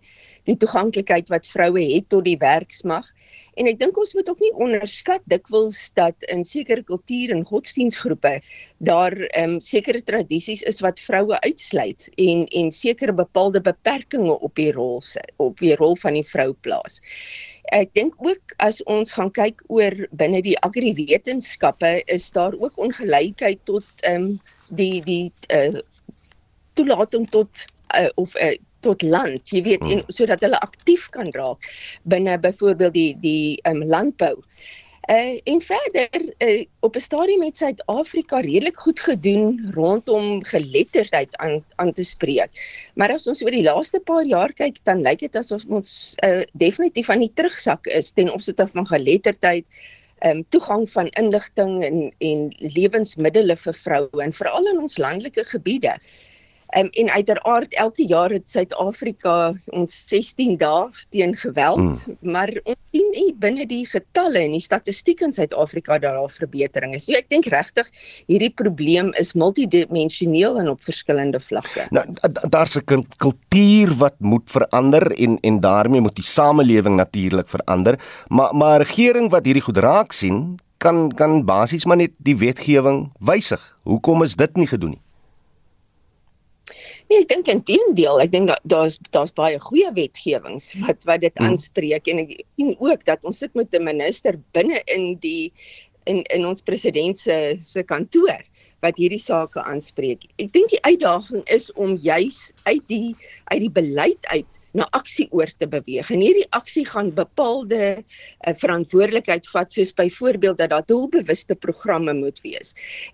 die toeganklikheid wat vroue het tot die werksmag. En ek dink ons moet ook nie onderskat dikwels dat in sekere kultuur en godsdienstgroepe daar ehm um, sekere tradisies is wat vroue uitsluit en en sekere bepaalde beperkings op die rol se op die rol van die vrou plaas. Ek dink ook as ons gaan kyk oor binne die agriwetenskappe is daar ook ongelykheid tot ehm um, die die uh, toelating tot uh, of uh, tot land, jy weet, en hmm. sodat hulle aktief kan raak binne byvoorbeeld die die um, landbou. Uh, en verder uh, op 'n stadium met Suid-Afrika redelik goed gedoen rondom geletterdheid aan aan te spreek. Maar as ons oor die laaste paar jaar kyk, dan lyk dit asof ons uh, definitief aan die terugsak is ten opsigte van geletterdheid, ehm um, toegang van inligting en en lewensmiddels vir vroue en veral in ons landelike gebiede. Um, en uiteraard elke jaar het Suid-Afrika ons 16 dae teen geweld, mm. maar ons sien nie binne die getalle en die statistiek in Suid-Afrika daar al verbetering is. So ek dink regtig hierdie probleem is multidimensioneel en op verskillende vlakke. Nou daar's 'n kultuur wat moet verander en en daarmee moet die samelewing natuurlik verander, maar maar regering wat hierdie goed raak sien, kan kan basies maar net die wetgewing wysig. Hoekom is dit nie gedoen nie? Nee, ek dink intedeel, ek dink daar's daar's baie goeie wetgewings wat wat dit hmm. aanspreek en ek sien ook dat ons sit met 'n minister binne in die in in ons president se se kantoor wat hierdie sake aanspreek. Ek dink die uitdaging is om juis uit die uit die beleid uit na aksie oor te beweeg. En hierdie aksie gaan bepaalde uh, verantwoordelikheid vat soos byvoorbeeld dat daar doelbewuste programme moet wees.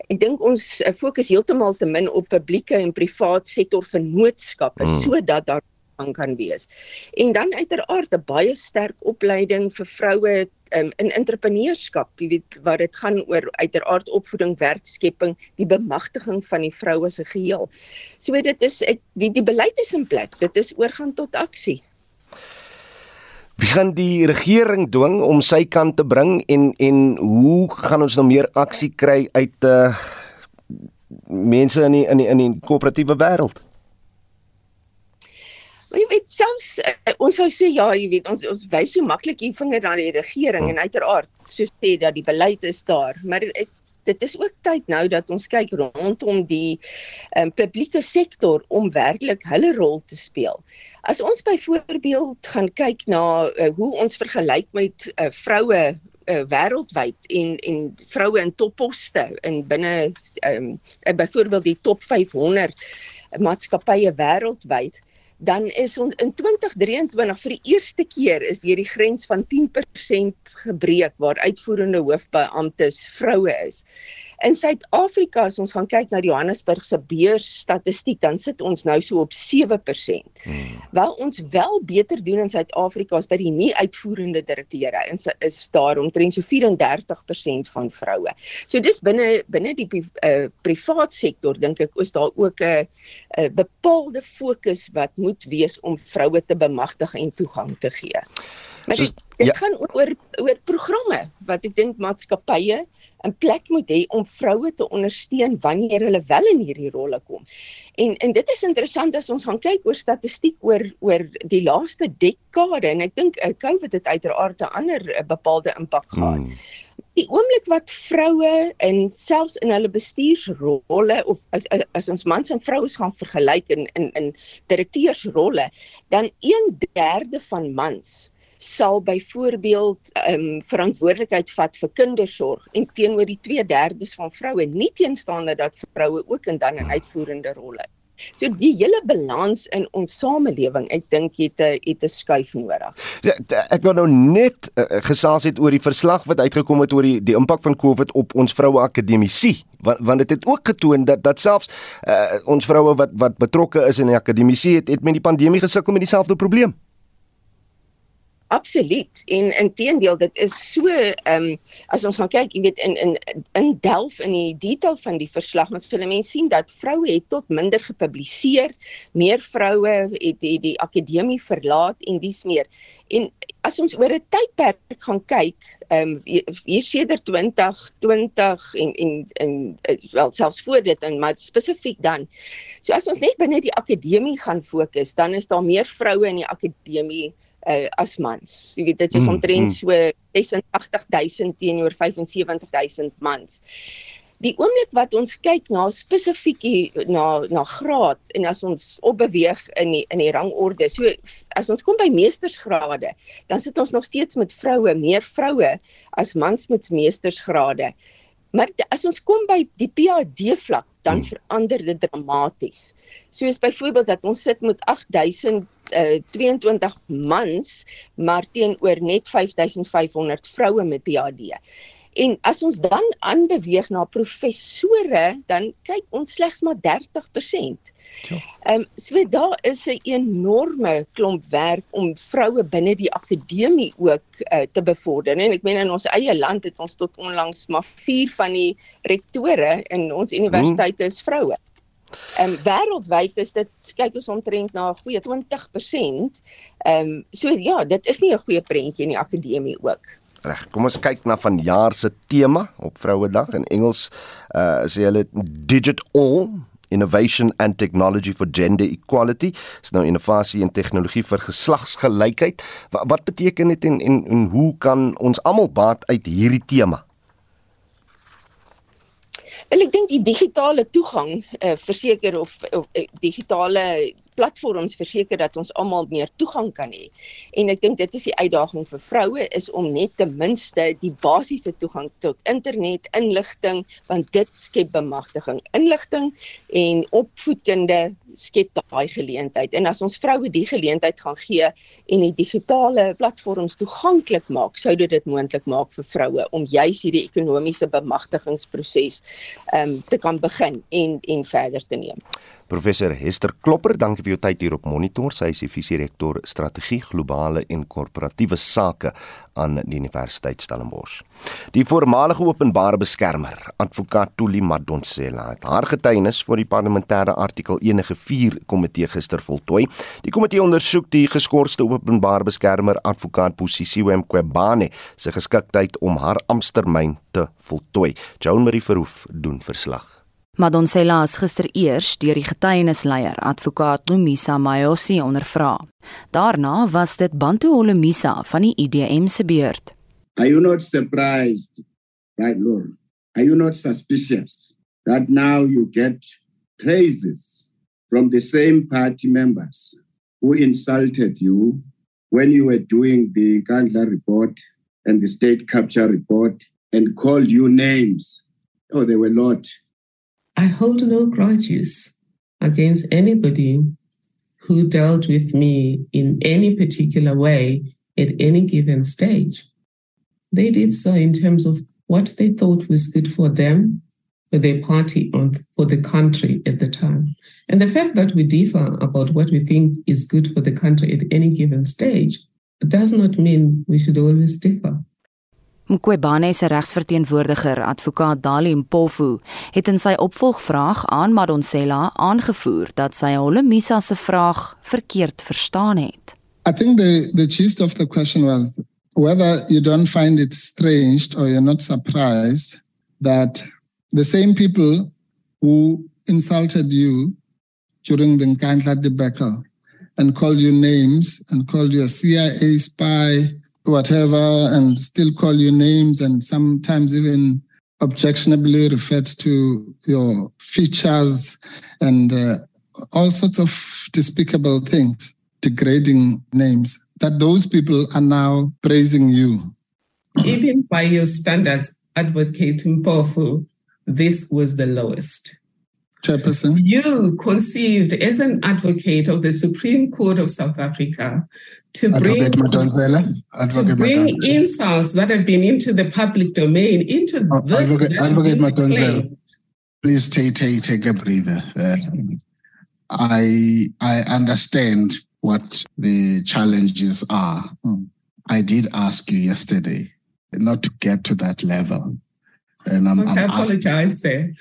Ek dink ons uh, fokus heeltemal te min op publieke en privaat sektor vennootskappe hmm. sodat daar aan kan wees. En dan uiteraard 'n baie sterk opleiding vir vroue um, in entrepreneurskap, jy weet wat dit gaan oor uiteraard opvoeding, werkskepping, die bemagtiging van die vroue se geheel. So dit is ek, die die beleid is in plek. Dit is oorgaan tot aksie. Wie gaan die regering dwing om sy kant te bring en en hoe gaan ons nou meer aksie kry uit uh mense in die in die in die koöperatiewe wêreld? Maar jy weet selfs uh, ons sou sê ja, jy weet ons ons wys so maklik hier vinger na die regering en uiteraard so sê dat die beleid is daar, maar ek dit is ook tyd nou dat ons kyk rondom die um, publieke sektor om werklik hulle rol te speel. As ons byvoorbeeld gaan kyk na uh, hoe ons vergelyk met uh, vroue uh, wêreldwyd en en vroue in topposte in binne um, uh, byvoorbeeld die top 500 maatskappye wêreldwyd dan is ons in 2023 vir die eerste keer is deur die grens van 10% gebreek waar uitvoerende hoofbeamptes vroue is. In Suid-Afrika as ons gaan kyk na die Johannesburg se beurs statistiek, dan sit ons nou so op 7%. Hmm. Wel ons wel beter doen in Suid-Afrika as by die nie uitvoerende direkteure en is daar omtrent so 34% van vroue. So dis binne binne die uh, privaat sektor dink ek is daar ook 'n 'n bepaalde fokus wat moet wees om vroue te bemagtig en toegang te gee. Maar dit, dit ja. gaan oor oor programme wat ek dink maatskappye 'n plek moet hê om vroue te ondersteun wanneer hulle wel in hierdie rolle kom. En en dit is interessant as ons gaan kyk oor statistiek oor oor die laaste dekade en ek dink uh, COVID het uiteraard 'n ander uh, bepaalde impak gehad. Hmm. Die oomblik wat vroue en selfs in hulle bestuursrolle of as as ons mans en vrouens gaan vergelyk in in in direkteursrolle, dan 1/3 van mans sal byvoorbeeld ehm um, verantwoordelikheid vat vir kindersorg en teenoor die 2/3 van vroue nie teenstaande dat vroue ook in dan 'n uitvoerende rolle. So die hele balans in ons samelewing, ek dink het 'n het 'n skuif nodig. Ja, ek wou nou net uh, gesels het oor die verslag wat uitgekom het oor die die impak van COVID op ons vroue akademisie want want dit het ook getoon dat dat selfs uh, ons vroue wat wat betrokke is in die akademisie het, het met die pandemie gesukkel met dieselfde probleem. Absoluut. En inteendeel dit is so ehm um, as ons gaan kyk, jy weet in in in delf in die detail van die verslag, dan sal mense sien dat vroue het tot minder gepubliseer, meer vroue het die, die akademie verlaat en dis meer. En as ons oor 'n tydperk gaan kyk, ehm um, hier sedert 2020 en en en wel selfs voor dit en maar spesifiek dan. So as ons net binne die akademie gaan fokus, dan is daar meer vroue in die akademie uh, as mans. Jy weet dit is mm, omtrent mm. so 86000 teenoor 75000 mans die oomblik wat ons kyk na spesifiek na na graad en as ons opbeweeg in die in die rangorde so as ons kom by meestersgrade dan sit ons nog steeds met vroue meer vroue as mans met meestersgrade maar as ons kom by die PhD vlak dan hmm. verander dit dramaties soos byvoorbeeld dat ons sit met 8000 uh, 22 mans maar teenoor net 5500 vroue met PhD En as ons dan aanbeweeg na professore, dan kyk ons slegs maar 30%. Ja. Ehm um, so daar is 'n enorme klomp werk om vroue binne die akademie ook uh, te bevorder. En ek meen in ons eie land het ons tot onlangs maar 4 van die rektore in ons universiteite is vroue. Ehm um, wêreldwyd is dit kyk ons omtrent na 'n goeie 20%. Ehm um, so ja, dit is nie 'n goeie prentjie in die akademie ook. Reg. Kom ons kyk na vanjaar se tema op Vrouedag in Engels. Uh sê hulle digital innovation and technology for gender equality. Dis nou innovasie en tegnologie vir geslagsgelykheid. Wat, wat beteken dit en, en en hoe kan ons almal baat uit hierdie tema? Wel ek dink die digitale toegang uh, verseker of, of uh, digitale platforms verseker dat ons almal meer toegang kan hê. En ek dink dit is die uitdaging vir vroue is om net ten minste die basiese toegang tot internet, inligting, want dit skep bemagtiging. Inligting en opvoedkunde skep daai geleentheid. En as ons vroue die geleentheid gaan gee en die digitale platforms toeganklik maak, sou dit dit moontlik maak vir vroue om juis hierdie ekonomiese bemagtigingsproses ehm um, te kan begin en en verder te neem. Professor Hester Klopper, dankie vir jou tyd hier op Monitor. Sy is die visierektor strategie globale en korporatiewe sake aan die Universiteit Stellenbosch. Die voormalige openbare beskermer, advokaat Tuli Madonsela, het haar getuienis voor die parlementêre artikel 94 komitee gister voltooi. Die komitee ondersoek die geskorste openbare beskermer advokaat Posisiwe Mqobane se geskiktheid om haar amptetermyn te voltooi. Joan Marie Verhoef doen verslag. Madonsela is gister eers deur die getuienisleier advokaat Lumisa Mayosi ondervra. Daarna was dit Bantu Holomisa van die IDM se beurt. Are you not surprised, right Lord? Are you not suspicious that now you get praises from the same party members who insulted you when you were doing the Kandla report and the state capture report and called you names? Oh, they were not. I hold no grudges against anybody who dealt with me in any particular way at any given stage. They did so in terms of what they thought was good for them, for their party, or for the country at the time. And the fact that we differ about what we think is good for the country at any given stage does not mean we should always differ. Mqobane se regsverteenwoordiger, advokaat Dali Mpofu, het in sy opvolgvraag aan Madonsela aangevoer dat sy Holomisa se vraag verkeerd verstaan het. I think the the gist of the question was whether you don't find it strange or you're not surprised that the same people who insulted you during the Nkandla debacle and called you names and called you a CIA spy whatever and still call you names and sometimes even objectionably referred to your features and uh, all sorts of despicable things, degrading names, that those people are now praising you. Even by your standards, Advocate Mpofu, this was the lowest. Chairperson. You conceived as an advocate of the Supreme Court of South Africa to bring, to bring insults that have been into the public domain into oh, this. Advocate, advocate Madonzela, please take, take, take a breather. Uh, I, I understand what the challenges are. Hmm. I did ask you yesterday not to get to that level. And I'm, okay, I'm I apologize, asking, sir.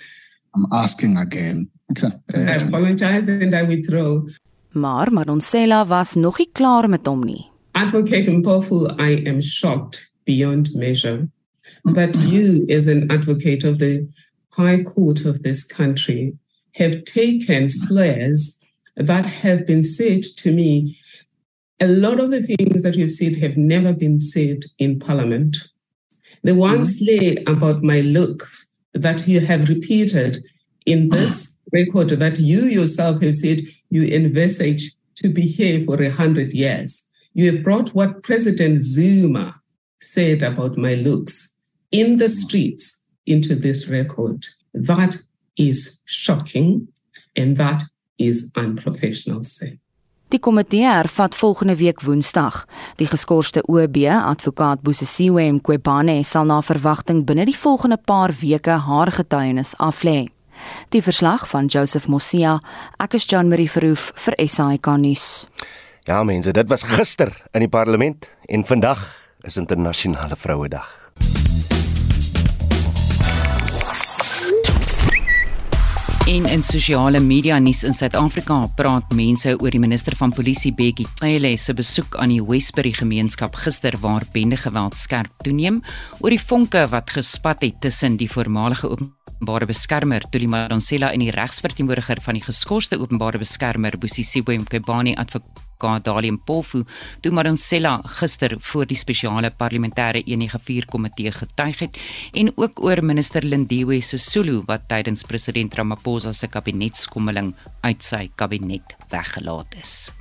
I'm asking again. Okay. Uh, I apologize and I withdraw. Maar Madonsela was nog nie klaar met hom nie. Advocate Mpofu, I am shocked beyond measure that you, as an advocate of the High Court of this country, have taken slurs that have been said to me. A lot of the things that you've said have never been said in Parliament. The one mm-hmm. slur about my looks that you have repeated in this record that you yourself have said you envisage to be here for a hundred years. You have brought what President Zuma said about my looks in the streets into this record. That is shocking and that is unprofessional say. Die komitee hervat volgende week Woensdag. Die geskorste OB advokaat Bosisiwe Mqobane sal na verwagting binne die volgende paar weke haar getuienis aflê. Die verslag van Joseph Mosia, ek is Jean Marie Verhoef vir SAK nuus. Ja mense, dit was gister in die parlement en vandag is internasionale vrouedag. En in sosiale media nuus in Suid-Afrika praat mense oor die minister van polisie Bekkie Cele se besoek aan die Westbury gemeenskap gister waar bendegeweld skerp toeneem oor die vonke wat gespat het tussen die voormalige openbare beskermer Tuli Madonsela en die regsverteenwoordiger van die geskorste openbare beskermer Bosisiwe Mqobane advokaat Dalium Polfu toe Madonsela gister voor die spesiale parlementêre enige vier komitee getuig het en ook oor minister Lindiwe Sisulu wat tydens president Ramaphosa se kabinetskommeling uit sy kabinet weggelaat is.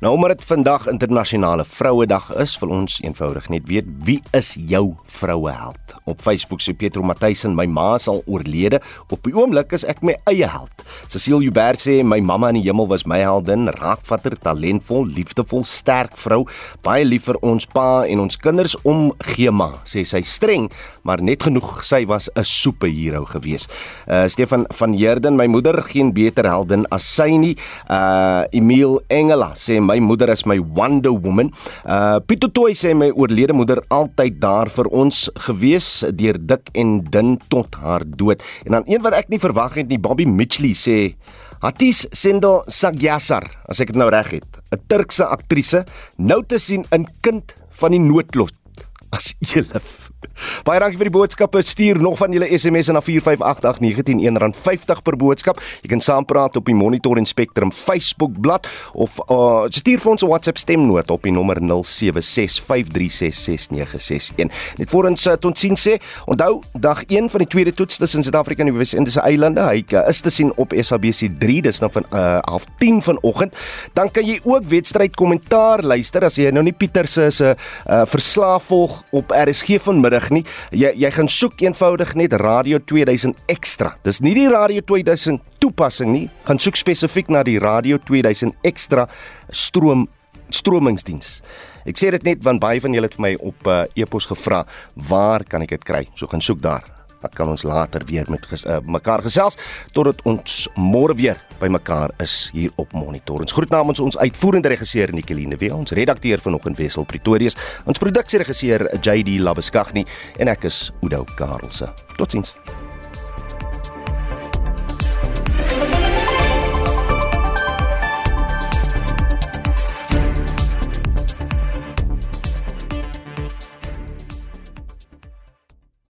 Nou omdat dit vandag internasionale vrouedag is, wil ons eenvoudig net weet wie is jou vroueheld? Op Facebook sê Pietro Matthys en my ma is al oorlede. Op die oomblik is ek my eie held. Cecile Joubert sê my mamma in die hemel was my heldin, raakvatter, talentvol, liefdevol, sterk vrou, baie lief vir ons pa en ons kinders om Gema, sê sy streng, maar net genoeg sy was 'n superheld gewees. Uh Stefan van Heerden, my moeder geen beter heldin as sy nie. Uh Emil Engela sê my moeder is my Wonder Woman. Uh Pieter Toy sê my oorlede moeder altyd daar vir ons gewees deur dik en dun tot haar dood. En dan een wat ek nie verwag het nie, Bobby Mitchley sê Hatis Sendel Sagyasar, as ek dit nou reg het, 'n Turkse aktrise, nou te sien in Kind van die Noodlot as elef. Baie dankie vir die boodskappe. Stuur nog van julle SMS na 4588919 R50 per boodskap. Jy kan saampraat op die Monitor en Spectrum Facebook bladsy of uh, stuur vir ons 'n WhatsApp stemnota op die nommer 0765366961. Net voor ons uh, tot sien sê, onthou dag 1 van die tweede toets tussen Suid-Afrika en die Wes-Indiese eilande. Hy uh, is te sien op SABC3, dis nou van uh, half 10 vanoggend. Dan kan jy ook wedstryd kommentaar luister as jy nou nie Pieter se se uh, verslaaf volg op RSG vanmiddag nie. Jy jy gaan soek eenvoudig net Radio 2000 ekstra. Dis nie die Radio 2000 toepassing nie. Gaan soek spesifiek na die Radio 2000 ekstra stroom stromingsdiens. Ek sê dit net want baie van julle het vir my op uh, e-pos gevra, waar kan ek dit kry? So gaan soek daar dan kan ons later weer met ges, uh, mekaar gesels totdat ons môre weer by mekaar is hier op Monitor. Ons groet namens ons uitvoerende regisseur Nikeline Wee, ons redakteur vanoggend Wessel Pretorius, ons produksieregisseur JD Labeskagni en ek is Udo Karlse. Totsiens.